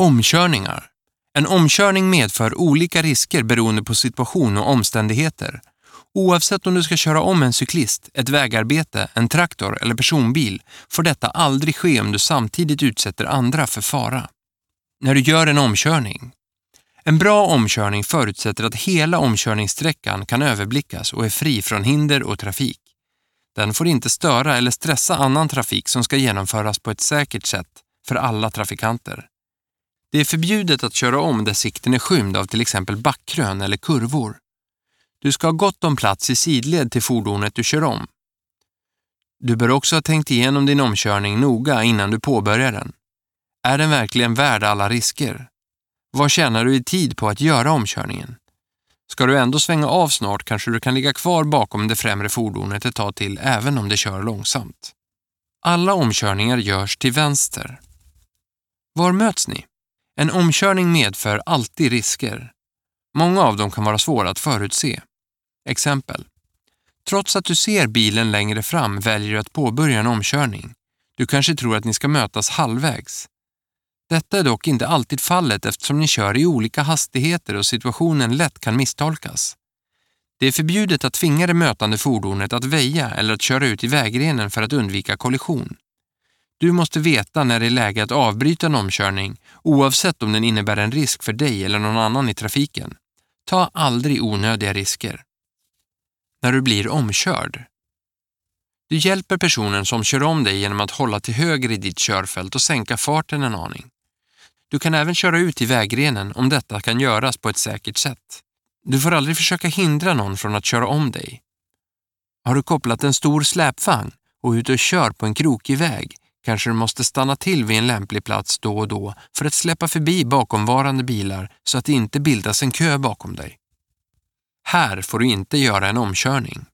Omkörningar. En omkörning medför olika risker beroende på situation och omständigheter. Oavsett om du ska köra om en cyklist, ett vägarbete, en traktor eller personbil får detta aldrig ske om du samtidigt utsätter andra för fara. När du gör en omkörning. En bra omkörning förutsätter att hela omkörningssträckan kan överblickas och är fri från hinder och trafik. Den får inte störa eller stressa annan trafik som ska genomföras på ett säkert sätt för alla trafikanter. Det är förbjudet att köra om där sikten är skymd av till exempel backkrön eller kurvor. Du ska ha gott om plats i sidled till fordonet du kör om. Du bör också ha tänkt igenom din omkörning noga innan du påbörjar den. Är den verkligen värd alla risker? Vad tjänar du i tid på att göra omkörningen? Ska du ändå svänga av snart kanske du kan ligga kvar bakom det främre fordonet ett tag till även om det kör långsamt. Alla omkörningar görs till vänster. Var möts ni? En omkörning medför alltid risker. Många av dem kan vara svåra att förutse. Exempel. Trots att du ser bilen längre fram väljer du att påbörja en omkörning. Du kanske tror att ni ska mötas halvvägs. Detta är dock inte alltid fallet eftersom ni kör i olika hastigheter och situationen lätt kan misstolkas. Det är förbjudet att tvinga det mötande fordonet att väja eller att köra ut i vägrenen för att undvika kollision. Du måste veta när det är läge att avbryta en omkörning oavsett om den innebär en risk för dig eller någon annan i trafiken. Ta aldrig onödiga risker. När du blir omkörd. Du hjälper personen som kör om dig genom att hålla till höger i ditt körfält och sänka farten en aning. Du kan även köra ut i vägrenen om detta kan göras på ett säkert sätt. Du får aldrig försöka hindra någon från att köra om dig. Har du kopplat en stor släpvagn och är ute och kör på en krokig väg kanske du måste stanna till vid en lämplig plats då och då för att släppa förbi bakomvarande bilar så att det inte bildas en kö bakom dig. Här får du inte göra en omkörning.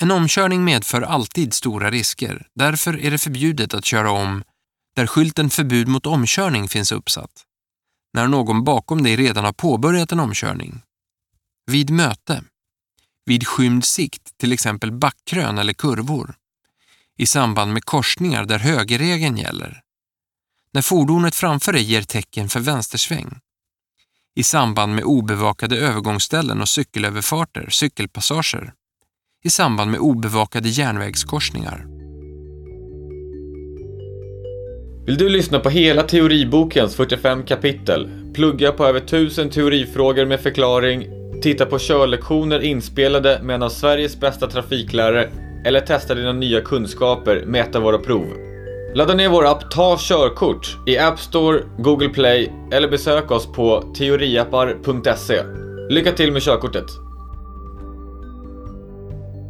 En omkörning medför alltid stora risker, därför är det förbjudet att köra om där skylten förbud mot omkörning finns uppsatt. När någon bakom dig redan har påbörjat en omkörning. Vid möte. Vid skymd sikt, till exempel backkrön eller kurvor. I samband med korsningar där högerregeln gäller. När fordonet framför dig ger tecken för vänstersväng. I samband med obevakade övergångsställen och cykelöverfarter, cykelpassager. I samband med obevakade järnvägskorsningar. Vill du lyssna på hela teoribokens 45 kapitel, plugga på över 1000 teorifrågor med förklaring, titta på körlektioner inspelade med en av Sveriges bästa trafiklärare eller testa dina nya kunskaper med ett av våra prov? Ladda ner vår app Ta körkort i App Store, Google Play eller besök oss på teoriappar.se. Lycka till med körkortet!